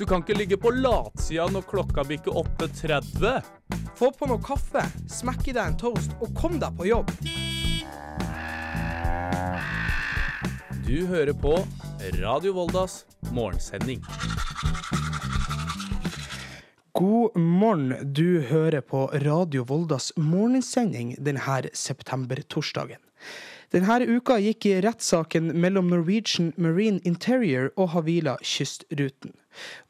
Du kan ikke ligge på latsida når klokka bikker 8.30. Få på noe kaffe, smekk i deg en toast og kom deg på jobb. Du hører på Radio Voldas morgensending. God morgen, du hører på Radio Voldas morgensending denne september-torsdagen. Denne uka gikk rettssaken mellom Norwegian Marine Interior og Havila Kystruten.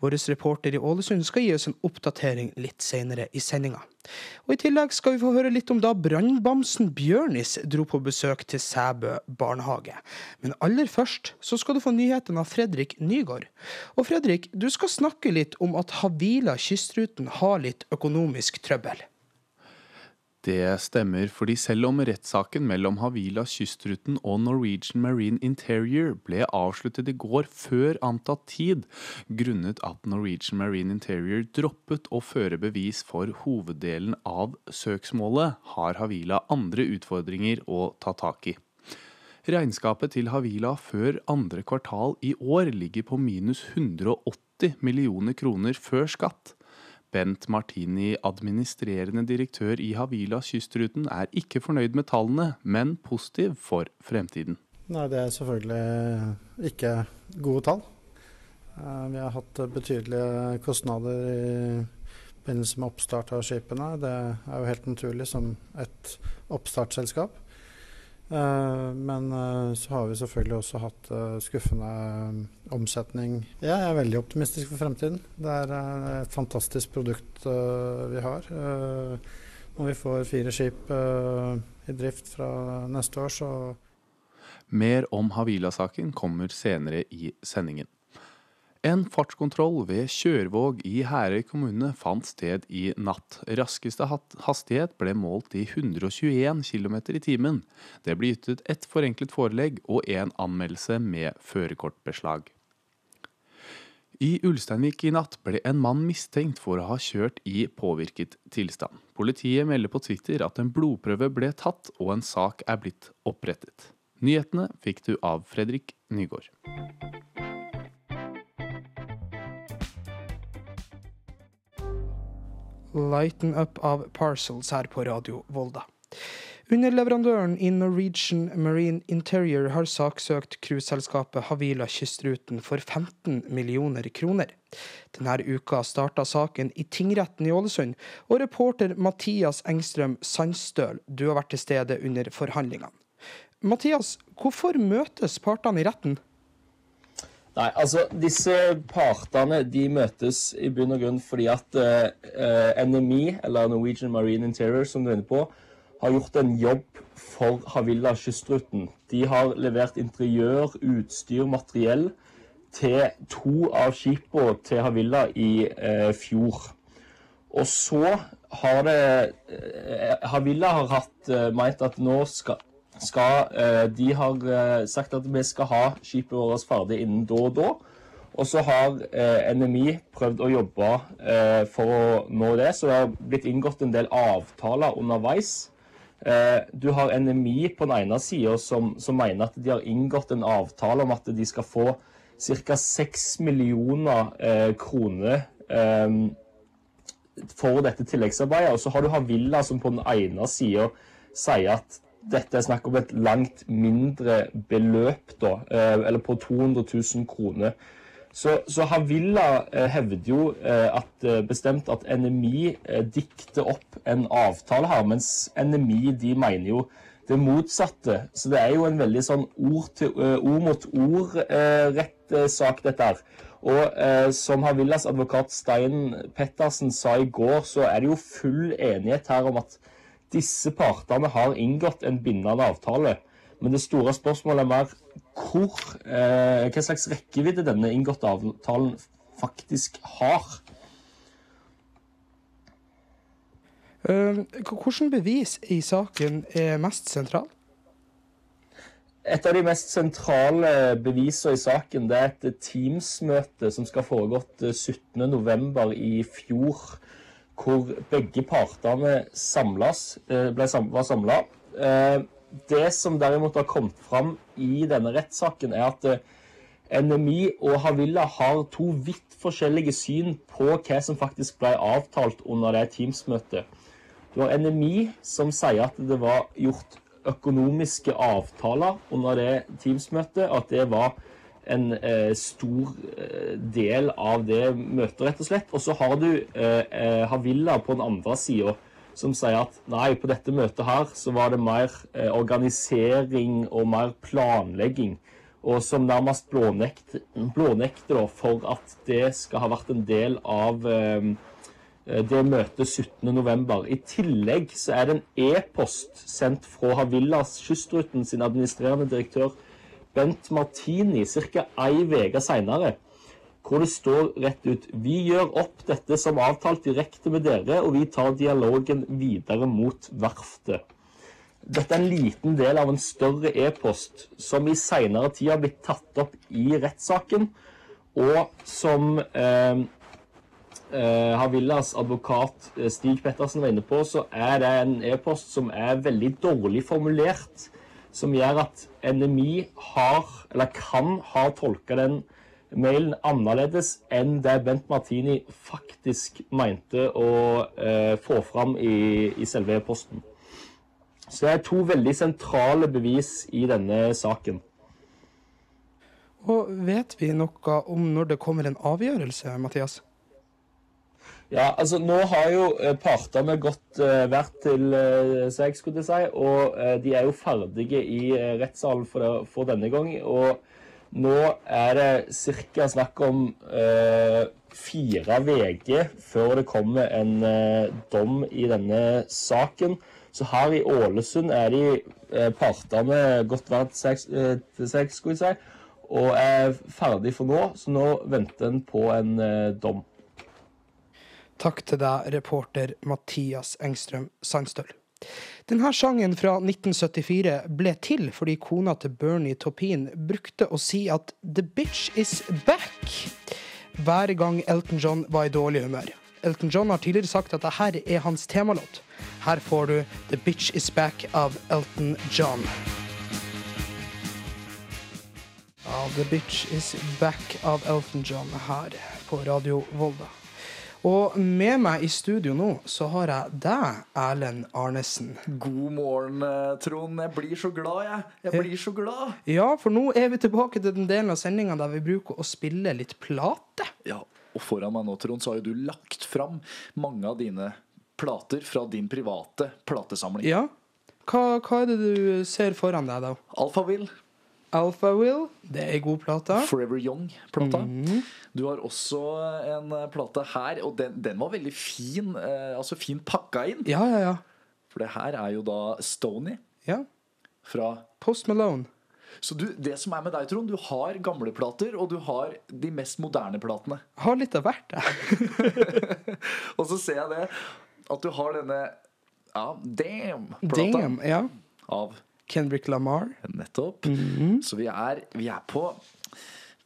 Vår reporter i Ålesund skal gi oss en oppdatering litt senere i sendinga. Og I tillegg skal vi få høre litt om da brannbamsen Bjørnis dro på besøk til Sæbø barnehage. Men aller først så skal du få nyheten av Fredrik Nygård. Og Fredrik, du skal snakke litt om at Havila Kystruten har litt økonomisk trøbbel. Det stemmer, fordi selv om rettssaken mellom Havila Kystruten og Norwegian Marine Interior ble avsluttet i går før antatt tid, grunnet at Norwegian Marine Interior droppet å føre bevis for hoveddelen av søksmålet, har Havila andre utfordringer å ta tak i. Regnskapet til Havila før andre kvartal i år ligger på minus 180 millioner kroner før skatt. Bent Martini, administrerende direktør i Havila Kystruten, er ikke fornøyd med tallene, men positiv for fremtiden. Nei, Det er selvfølgelig ikke gode tall. Eh, vi har hatt betydelige kostnader i forbindelse med oppstart av skipene. Det er jo helt naturlig som et oppstartsselskap. Eh, men eh, så har vi selvfølgelig også hatt eh, skuffende omsetning. Jeg er veldig optimistisk for fremtiden. Det er et fantastisk produkt vi har. Når vi får fire skip i drift fra neste år, så Mer om Havila-saken kommer senere i sendingen. En fartskontroll ved Kjørvåg i Herøy kommune fant sted i natt. Raskeste hastighet ble målt i 121 km i timen. Det ble ut ett forenklet forelegg og en anmeldelse med førerkortbeslag. I Ulsteinvik i natt ble en mann mistenkt for å ha kjørt i påvirket tilstand. Politiet melder på Twitter at en blodprøve ble tatt og en sak er blitt opprettet. Nyhetene fikk du av Fredrik Nygård. Lighten Up av Parcels her på Radio Volda. Underleverandøren i Norwegian Marine Interior har saksøkt cruiseselskapet Havila Kystruten for 15 millioner kroner. Denne uka starta saken i tingretten i Ålesund, og reporter Mathias Engstrøm Sandstøl, du har vært til stede under forhandlingene. Mathias, hvorfor møtes partene i retten? Nei, altså disse partene de møtes i bunn og grunn fordi at eh, eh, NMI, eller Norwegian Marine Interior, som du er inne på, har gjort en jobb for Havilla Kystruten. De har levert interiør, utstyr, materiell til to av skipene til Havilla i uh, fjor. Og så har det Havila Havilla har hatt meint at nå skal skal, eh, de har eh, sagt at vi skal ha skipet vårt ferdig innen da og da. Og så har eh, NMI prøvd å jobbe for å nå det, så det har blitt inngått en del avtaler underveis. Du har NMI på den ene sida som, som, mener at de har inngått en avtale om at de skal få ca. 6 millioner kroner for dette tilleggsarbeidet. Og så har du Havilla som på den ene sida sier at dette er snakk om et langt mindre beløp, da, eh, eller på 200 000 kroner. Så, så Havilla eh, hevder jo eh, at, bestemt at NMI dikter opp en avtale her, mens NMI de mener jo det motsatte. Så det er jo en veldig sånn ord, til, ord mot ord-rett-sak, dette her. Og eh, som Havillas advokat Stein Pettersen sa i går, så er det jo full enighet her om at disse partene har inngått en bindende avtale. Men det store spørsmålet er mer hvor, eh, hva slags rekkevidde denne inngåtte avtalen faktisk har. Uh, Hvilke bevis i saken er mest sentral? Et av de mest sentrale bevisene i saken det er et Teams-møte som skal foregått 17.11. i fjor hvor begge partene samles, eh, ble, var samla. Eh, det som derimot har kommet fram i denne rettssaken, er at NMI og Havilla har to vidt forskjellige syn på hva som faktisk ble avtalt under det Teams-møtet. Du har NMI som sier at det var gjort økonomiske avtaler under det Teams-møtet, at det var en eh, stor eh, del av det møtet, rett og slett. Og så har du eh, eh, Havilla på den andre sida, som sier at nei, på dette møtet her så var det mer eh, organisering og mer planlegging. Og som nærmest blånekter da, for at det skal ha vært en del av eh, det møtet 17.11. I tillegg så er det en e-post sendt fra Havillas Kystruten sin administrerende direktør Bent Martini ca. ei uke seinere, hvor det står rett ut Vi gjør opp dette som avtalt direkte med dere, og vi tar dialogen videre mot verftet. Dette er en liten del av en større e-post som i seinere tid har blitt tatt opp i rettssaken, og som eh, eh, Havillas advokat eh, Stig Pettersen var inne på, så er det en e-post som er veldig dårlig formulert. Som gjør at NMI har, eller kan ha tolka den mailen annerledes enn det Bent Martini faktisk mente å eh, få fram i, i selve e-posten. Så det er to veldig sentrale bevis i denne saken. Og vet vi noe om når det kommer en avgjørelse, Mathias? Ja, altså nå har jo eh, partene gått eh, hvert til eh, seg, skulle jeg si, og eh, de er jo ferdige i eh, rettssalen for, for denne gang. Og nå er det ca. snakk om eh, fire uker før det kommer en eh, dom i denne saken. Så her i Ålesund er de eh, partene gått hvert eh, til seg, skulle jeg si, og er ferdig for nå. Så nå venter en på en eh, dom. Takk til deg, reporter Mathias Engstrøm Sandstøl. Denne sangen fra 1974 ble til fordi kona til Bernie Taupin brukte å si at 'the bitch is back' hver gang Elton John var i dårlig humør. Elton John har tidligere sagt at dette er hans temalåt. Her får du 'The Bitch Is Back' av Elton John. Ja, 'The Bitch Is Back' av Elton John her på Radio Volda. Og med meg i studio nå så har jeg deg, Erlend Arnesen. God morgen, eh, Trond. Jeg blir så glad, jeg. Jeg blir så glad. Ja, for nå er vi tilbake til den delen av sendinga der vi bruker å spille litt plate. Ja, og foran meg nå, Trond, så har jo du lagt fram mange av dine plater fra din private platesamling. Ja. Hva, hva er det du ser foran deg, da? Alphaville, Alpha Will, det er ei god plate. Forever Young-plata. Mhm. Du har også en eh, plate her, og den, den var veldig fin. Eh, altså fint pakka inn. Ja, ja, ja. For det her er jo da Stony ja. fra Post Malone. Så du, det som er med deg, Trond, du har gamle plater, og du har de mest moderne platene. Har litt av hvert, jeg. Og så ser jeg det, at du har denne ja, Damn-plata Damn. Ja. av Kendrick Lamar. Nettopp. Så vi er, vi er på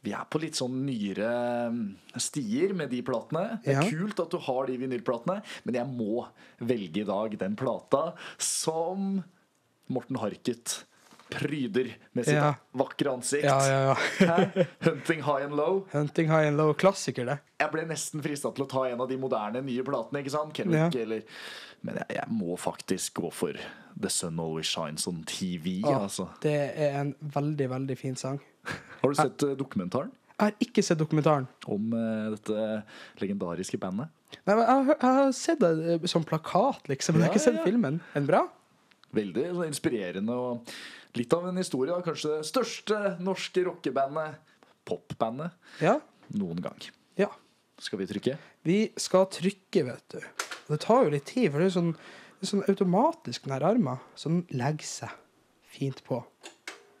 vi er på litt sånn nyere mm, stier med de platene. Det er Ja. kult at du har de vinylplatene, men jeg må velge i dag den plata som Morten Harket pryder med sitt Ja. vakre ansikt. Ja, ja, ja. Hunting High and Low. Hunting High and Low. Klassiker, det. Jeg ble nesten frista til å ta en av de moderne, nye platene. ikke sant? Ja. eller Men jeg, jeg må faktisk gå for The Sun Always Shines on TV. Å, altså. Det er en veldig, veldig fin sang. Har du sett jeg, dokumentaren Jeg har ikke sett dokumentaren. om uh, dette legendariske bandet? Nei, men jeg, har jeg har sett det eh, som plakat, liksom. Men jeg har ikke sett filmen. Den bra? Veldig inspirerende og litt av en historie. da. Kanskje det største norske rockebandet, popbandet, Ja. noen gang. ja. Skal vi trykke? Vi skal trykke, vet du. Det tar jo litt tid, for det er sånn, det er sånn automatisk, den her armen. Så den legger seg fint på.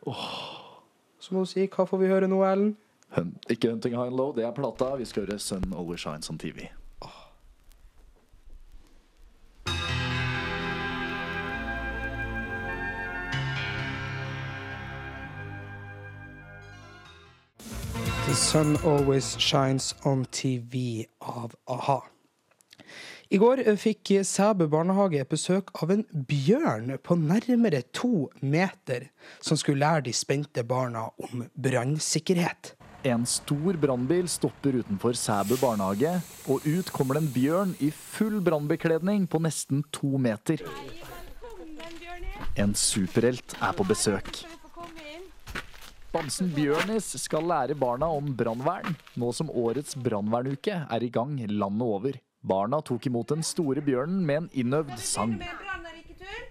Så må du si hva får vi høre nå, Ellen? Hun, ikke Hunting High and Low, det er plata. Vi skal høre Sun Always Shines on TV. The Sun Always Shines On TV av a-ha. I går fikk Sæbø barnehage besøk av en bjørn på nærmere to meter, som skulle lære de spente barna om brannsikkerhet. En stor brannbil stopper utenfor Sæbø barnehage, og ut kommer det en bjørn i full brannbekledning på nesten to meter. En superhelt er på besøk. Bamsen Bjørnis skal lære barna om brannvern, nå som årets brannvernuke er i gang landet over. Barna tok imot den store bjørnen med en innøvd sang. Brann er ikke tull?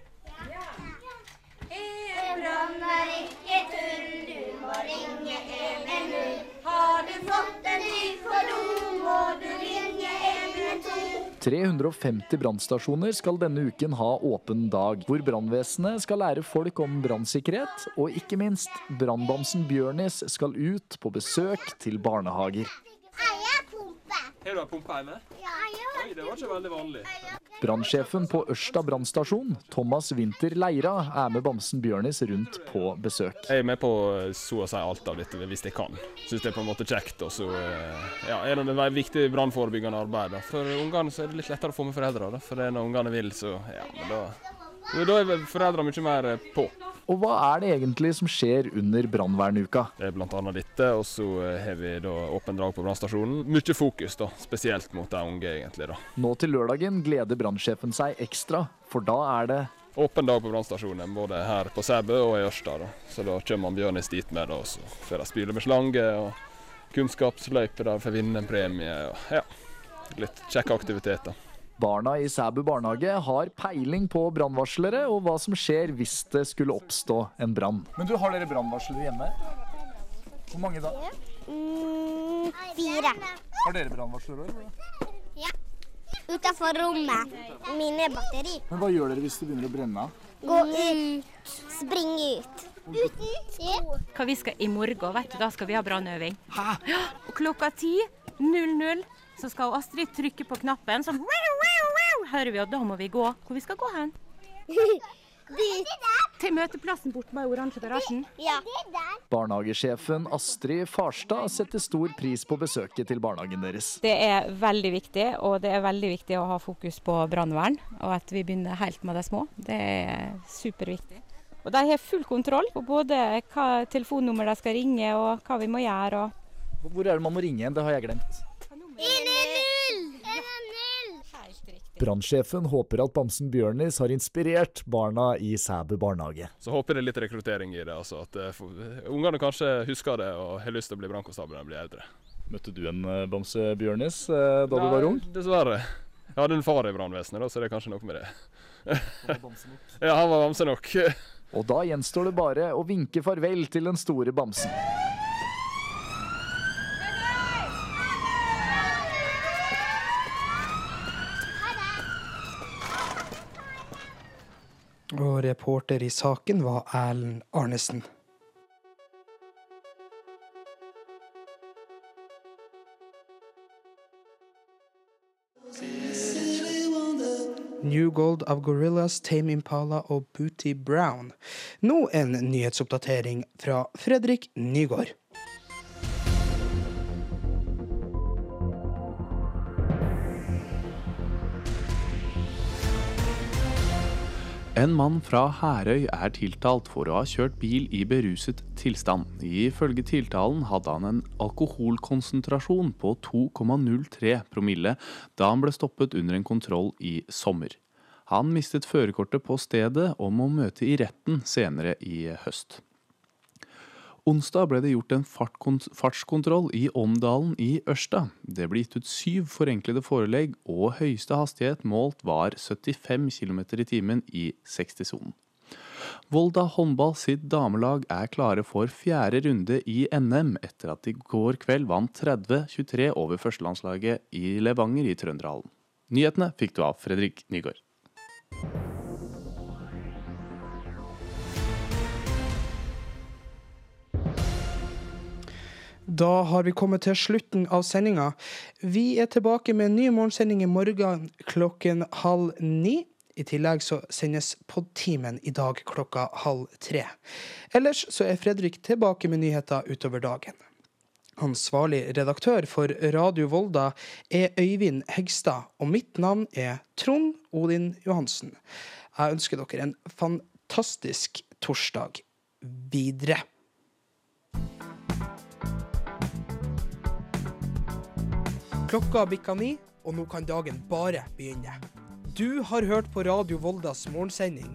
Brann er ikke tull, du må ringe 110. Har du fått en ny fordom, må du ringe 112. 350 brannstasjoner skal denne uken ha åpen dag, hvor brannvesenet skal lære folk om brannsikkerhet, og ikke minst, brannbamsen Bjørnis skal ut på besøk til barnehager. Eierpumpe. Har du ei pumpe hjemme? Ja, Oi, det var ikke veldig vanlig. Brannsjefen på Ørsta brannstasjon, Thomas Winther Leira, er med bamsen Bjørnis rundt på besøk. Jeg er med på så å si alt av dette hvis jeg kan. Syns det er på en måte kjekt. Og så eh, ja, er det et viktig brannforebyggende arbeid. Da. For ungene er det litt lettere å få med foreldrene. For det er når ungene vil, så ja, men da, da er foreldrene mye mer eh, på. Og hva er det egentlig som skjer under brannvernuka? Det er bl.a. dette, og så har vi da åpen drag på brannstasjonen. Mye fokus, da, spesielt mot de unge, egentlig. da. Nå til lørdagen gleder brannsjefen seg ekstra, for da er det Åpen dag på brannstasjonen, både her på Sæbø og i Ørsta. da. Så da kommer Bjørnis dit med, da, og så får de spyle med slange og kunnskapsløype der for å vinne en premie. og ja, Litt kjekke aktiviteter. Barna i Sæbu barnehage har peiling på brannvarslere og hva som skjer hvis det skulle oppstå en brann. Men du, har dere brannvarslere hjemme? Hvor mange da? Mm, fire. Har dere brannvarslere? Utenfor rommet. Mine batteri. Men hva gjør dere hvis det begynner å brenne? Gå ut. Spring ut. Uten sko. hva vi skal i morgen, vet du. Da skal vi ha brannøving. Ja, klokka 10.00 så skal Astrid trykke på knappen, så hører vi, og da må vi gå. Hvor vi skal gå hen? Til møteplassen borte med oransje garasjen. Ja. Barnehagesjefen Astrid Farstad setter stor pris på besøket til barnehagen deres. Det er veldig viktig, og det er veldig viktig å ha fokus på brannvern. Og at vi begynner helt med de små. Det er superviktig. Og de har full kontroll på både hva telefonnummer de skal ringe og hva vi må gjøre. Og Hvor er det man må ringe igjen? Det har jeg glemt. 110. 110. Brannsjefen håper at bamsen Bjørnis har inspirert barna i Sæbu barnehage. Så håper det er litt rekruttering i det. altså at uh, Ungene kanskje husker det og har lyst til å bli brannkonstabel når de blir eldre. Møtte du en eh, bamse Bjørnis da du var ung? Nei, Dessverre. Jeg hadde en far i brannvesenet, så det er kanskje noe med det. ja, han var bamse nok. Og da gjenstår det bare å vinke farvel til den store bamsen. Og reporter i saken var Erlend Arnesen. New Gold av Gorillas, Tame Impala og Booty Brown. Nå en nyhetsoppdatering fra Fredrik Nygård. En mann fra Herøy er tiltalt for å ha kjørt bil i beruset tilstand. Ifølge tiltalen hadde han en alkoholkonsentrasjon på 2,03 promille da han ble stoppet under en kontroll i sommer. Han mistet førerkortet på stedet og må møte i retten senere i høst. Onsdag ble det gjort en fartskontroll i Åmdalen i Ørsta. Det ble gitt ut syv forenklede forelegg, og høyeste hastighet målt var 75 km i timen i 60-sonen. Volda håndball sitt damelag er klare for fjerde runde i NM etter at de i går kveld vant 30-23 over førstelandslaget i Levanger i Trønderhallen. Nyhetene fikk du av Fredrik Nygaard. Da har vi kommet til slutten av sendinga. Vi er tilbake med en ny morgensending i morgen klokken halv ni. I tillegg så sendes Podtimen i dag klokka halv tre. Ellers så er Fredrik tilbake med nyheter utover dagen. Ansvarlig redaktør for Radio Volda er Øyvind Hegstad, og mitt navn er Trond Odin Johansen. Jeg ønsker dere en fantastisk torsdag videre. Klokka bikka ni, og nå kan dagen bare begynne. Du har hørt på Radio Voldas morgensending.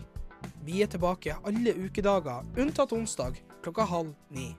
Vi er tilbake alle ukedager, unntatt onsdag klokka halv ni.